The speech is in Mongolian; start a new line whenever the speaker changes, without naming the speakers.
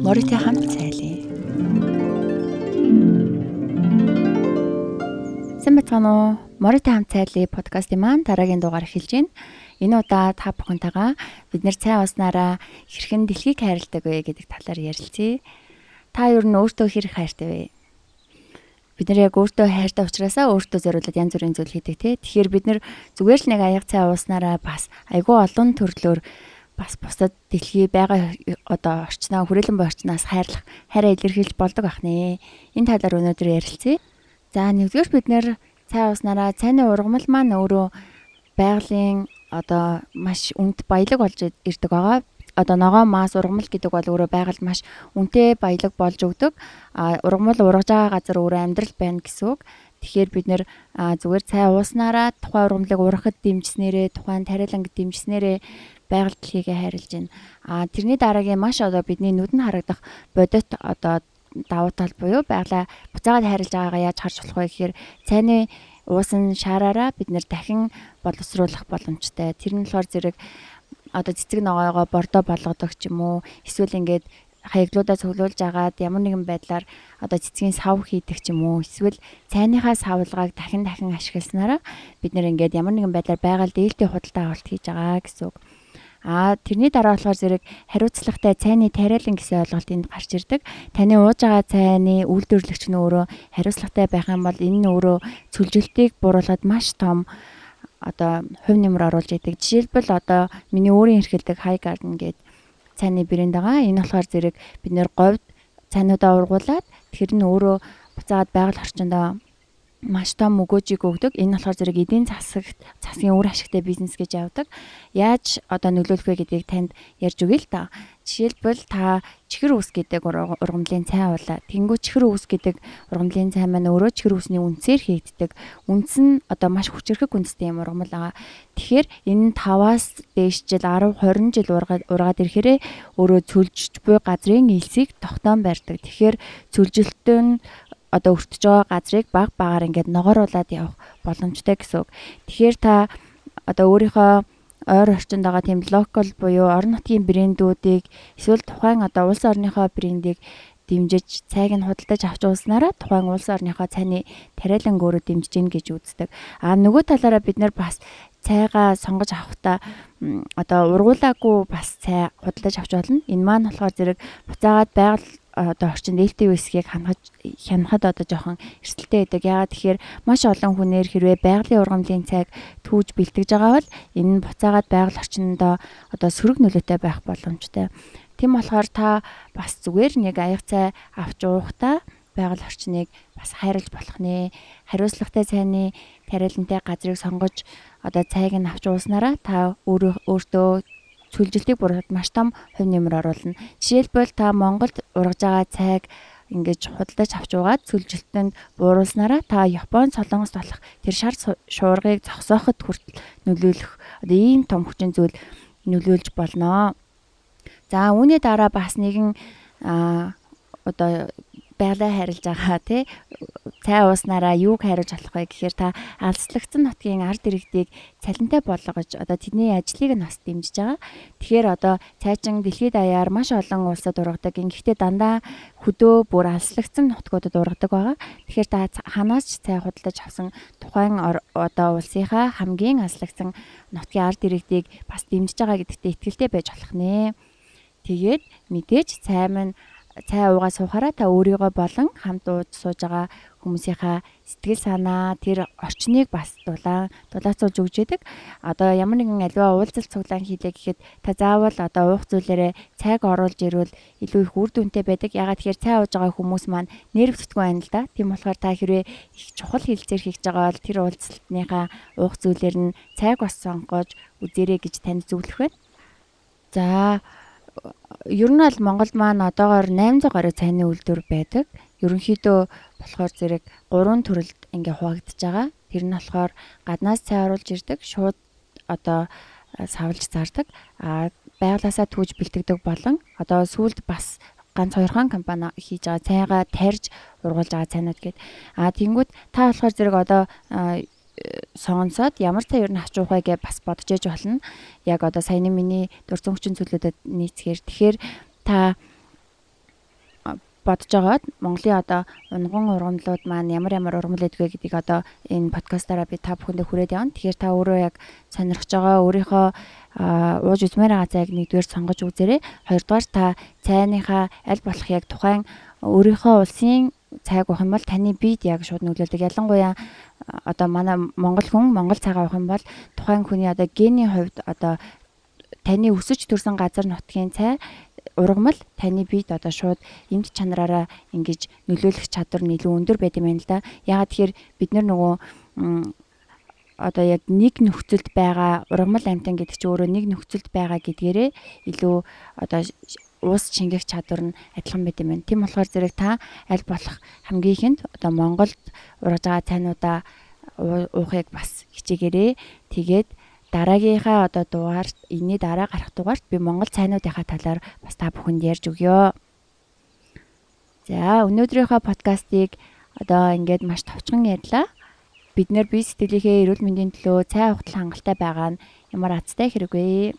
Моритой хамт цайлаа. Сайн бацгаана уу? Моритой хамт цайлаа подкастын маань дараагийн дугаар эхэлж байна. Энэ удаа та бүхэнтэйгээ бид нэр цай уснараа хэрхэн дэлхийг хайрладаг вэ гэдэг талаар ярилцъя. Та ер нь өөртөө хэрэг хайртай вэ? бид нар яг өөртөө хайртай учраас өөртөө зориулаад янз бүрийн зүйл хийдэг тий. Тэгэхээр бид нар зүгээр л нэг аяг цай ууснараа бас айгүй олон төрлөөр бас бусад дэлхий байгаа одоо орчноо хүрээлэн буй орчноос хайрлах хайраа илэрхийлж болдог ах нэ. Энэ талаар өнөөдөр ярилцъя. За нэгдүгээр бид нэр цай ууснараа цайны ургамал маань өөрөө байгалийн одоо маш үнд баялаг болж ирдэг байгаа. Одоо ногоо маас ургамал гэдэг бол өөрөө байгальд маш үнэтэй баялаг болж өгдөг. А ургамал ургаж байгаа газар өөрөө амьдрал байна гэсэн үг. Тэгэхээр бид нэр зүгээр цай ууснараа тухайн ургамлыг ургахад дэмжснээрээ тухайн тариаланг дэмжснээрээ байгаль дэлхийгээ хайрлаж байна. А тэрний дараагийн маш одоо бидний нүдэнд харагдах бодит одоо давуу тал буюу байгалаа буцаагаад хайрлаж байгаагаа яаж харж болох вэ гэхээр цайны уусан шаараараа бид нэр дахин боловсруулах боломжтой. Тэр нь болохоор зэрэг одоо цэцэг ногоогоо бордоо болгодог ч юм уу эсвэл ингээд хаяглуудаа цуглуулж агаад ямар нэгэн байдлаар одоо цэцгийн сав хийдэг ч юм уу эсвэл цайныхаа савлгааг дахин дахин ашигласнараа бид нэр ингээд ямар нэгэн байдлаар байгаль дээлтэй худалдаа авалт хийж байгаа гэсэн үг. Аа тэрний дараа болохоор зэрэг хариуцлагатай цайны тариалан гэсэн ойлголт энд гарч ирдэг. Таны ууж байгаа цайны үйлдвэрлэгч нь өөрөө хариуцлагатай байх юм бол энэ нь өөрөө цөлжилтийг бууруулад маш том одоо хувь нэмэр оруулж идэг. Жишээлбэл одоо миний өөрийн эрхэлдэг High Garden гэдэг цайны брэнд байгаа. Энэ болохоор зэрэг бид нэр говьд цайнуудаа ургуулад тэр нь өөрөө буцаад байгаль орчиндөө маш том өгөөжийг өгдөг. Энэ болохоор зэрэг эдийн засагт засгийн үр ашигтай бизнес гэж явдаг. Яаж одоо нөлөөлөх вэ гэдгийг танд ярьж өгье л та. Жишээлбэл та чихэр үс гэдэг ургамлын цай уулаа. Тэнгүү чихэр үс гэдэг ургамлын цай маань өөрөө чихэр үсний үнцээр хийгддэг. Үнц нь одоо маш хүчрхэг үнцтэй юм ургамал байгаа. Тэгэхээр энэ 5-аас дээш жил 10 20 жил ургаад ирэхээрээ өөрөө цөлжиж буй газрын элсийг тогтоон барьдаг. Тэгэхээр цөлжилтөө нь одоо өртөж байгаа газрыг баг багаар ингээд ногооруулад явах боломжтой гэсэн үг. Тэгэхээр та одоо өөрийнхөө ойр орчинд байгаа тийм локал буюу орон нутгийн брэндүүдийг эсвэл тухайн одоо улс орныхоо брендийг дэмжиж цайг нь худалдаж авч ууснараа тухайн улс орныхоо цайны тариалан өөрөө дэмжиж гин гэж үздэг. А нөгөө талаараа бид нар бас цайгаа сонгож авахдаа одоо ургуулаагүй бас цай худалдаж авч болно. Энэ маань болохоор зэрэг буцаагаад байгаль одоо орчин нээлттэй үсгийг хангаж хянахад одоо жоохон эрсдэлтэй байдаг. Яагаад тэгэхээр маш олон хүнээр хэрвээ байгалийн ургамлын цайг түүж бэлтгэж байгаа бол энэ нь буцаагаад байгаль орчиндөө одоо сөрөг нөлөөтэй байх боломжтой. Тэм болохоор та бас зүгээр нэг аяг цай авч уухдаа байгаль орчныг бас хайрлаж болох нэ. Хариуцлагатай цайны тариалантай газрыг сонгож одоо цайг нь авч ууснараа та өөрөө өөртөө сүлжилтийг буруухад маш том хувь нэмэр оруулна. Жишээлбэл та Монголд ургаж байгаа цайг ингэж худалдаж авч угаад сүлжилтэнд бууруулснараа та Япон солонгост болох тэр шар шуургыг зогсооход хүртэл нөлөөлөх одоо ийм том хүчин зүйл нөлөөлж болно. За үүний дараа бас нэгэн а одоо байгалаа харилж байгаа тий цай ууснараа юуг хариуж болох вэ гэхээр та алслагдсан нутгийн ард иргэдийг цалинтай болгож одоо тэдний ажлыг нь бас дэмжиж байгаа. Тэгэхээр одоо цайчин дэлхийд даяар маш олон улсад ургадаг. Гэхдээ дандаа хөдөө бүр алслагдсан нутгуудад ургадаг байгаа. Тэгэхээр та ханаас ч цай худалдаж авсан тухайн одоо улсынхаа хамгийн алслагдсан нутгийн ард иргэдийг бас дэмжиж байгаа гэдэгтээ итгэлтэй байж болох нэ. Тэгээд мэдээж цай маань цай уугаа суухаараа та өөрийгөө болон хамт сууж байгаа хүмүүсийнхаа сэтгэл санаа тэр орчныг бас дулаан дулаацуулж өгч яадаг. Одоо ямар нэгэн аливаа уулзалт цуглаан хийлээ гэхэд та заавал одоо уух зүйлээрээ цайг оруулж ирвэл илүү их үр дүнтэй байдаг. Ягаад тэгэхээр цай ууж байгаа хүмүүс маань нерв зүтггүй байна л да. Тийм болохоор та хэрвээ их чухал хилцээр хийж байгаа бол тэр уулзалтныхаа уух зүйлээр нь цайг бас сонгож үзээрэй гэж танд зөвлөх байна. За ер нь бол Монголд маань одоогоор 800 гаруй цайны үйлдвэр байдаг. Ерөнхийдөө болохоор зэрэг гурван төрөлд ингээ хуваагдж байгаа. Тэр нь болохоор гаднаас цай оруулж ирдэг, шууд одоо савлж зардаг. А байгалаасаа түүж бэлтгэдэг болон одоо сүүлд бас ганц хоёрхан компани хийж байгаа цайгаа тарьж ургуулж байгаа цайнууд гээд. А тэнгүүд та болохоор зэрэг одоо сонгоцоод ямар та ер нь хачуух вэ гэж бас бодож яж болно. Яг одоо саяны миний дурсан хүчин зүйлүүдэд нийцгээр тэгэхээр та бодож байгаад Монголын одоо унган ургамлууд маань ямар ямар ургамал гэдгээ гэдгийг одоо энэ подкастаараа би та бүхэндээ хүрээд явна. Тэгэхээр та өөрөө яг сонирхож байгаа өөрийнхөө ууж үзмээр байгаа цайг нэгдүгээр сонгож үзээрэй. Хоёрдугаар та цайныхаа аль болох яг тухайн өөрийнхөө улсын цайг уух юм бол таны биед яг шууд нөлөөлдөг. Ялангуяа одоо манай монгол хүн монгол цайгаа уух юм бол тухайн хүний одоо генийн хувьд одоо таны өсөж төрсэн газар нутгийн цай ургамал таны биед одоо шууд эмч чанараараа ингэж нөлөөлөх чадвар илүү өндөр байд юм л да. Ягаад тэгэхээр бид нар нөгөө одоо яг нэг нөхцөлд байгаа ургамал амтан гэдэг чинь өөрөө нэг нөхцөлд байгаа гэдгээрээ илүү одоо уус шингэх чадвар нь адилхан байт юм байна. Тийм болохоор зэрэг та аль болох хамгийн ихэнд одоо Монголд ургаж байгаа цайнуудаа уухыг бас хичээгээрээ тэгээд дараагийнхаа одоо дугаарт энэний дараа гарах дугаарт би Монгол цайнуудынхаа талаар бас та бүхэнд ярьж өгье. За өнөөдрийнхөө подкастыг одоо ингээд маш товчхон ярьлаа бид нэр бие сэтгэлийнхээ эрүүл мэндийн төлөө цай ухтал хангалттай байгаа нь ямар азтай хэрэг вэ?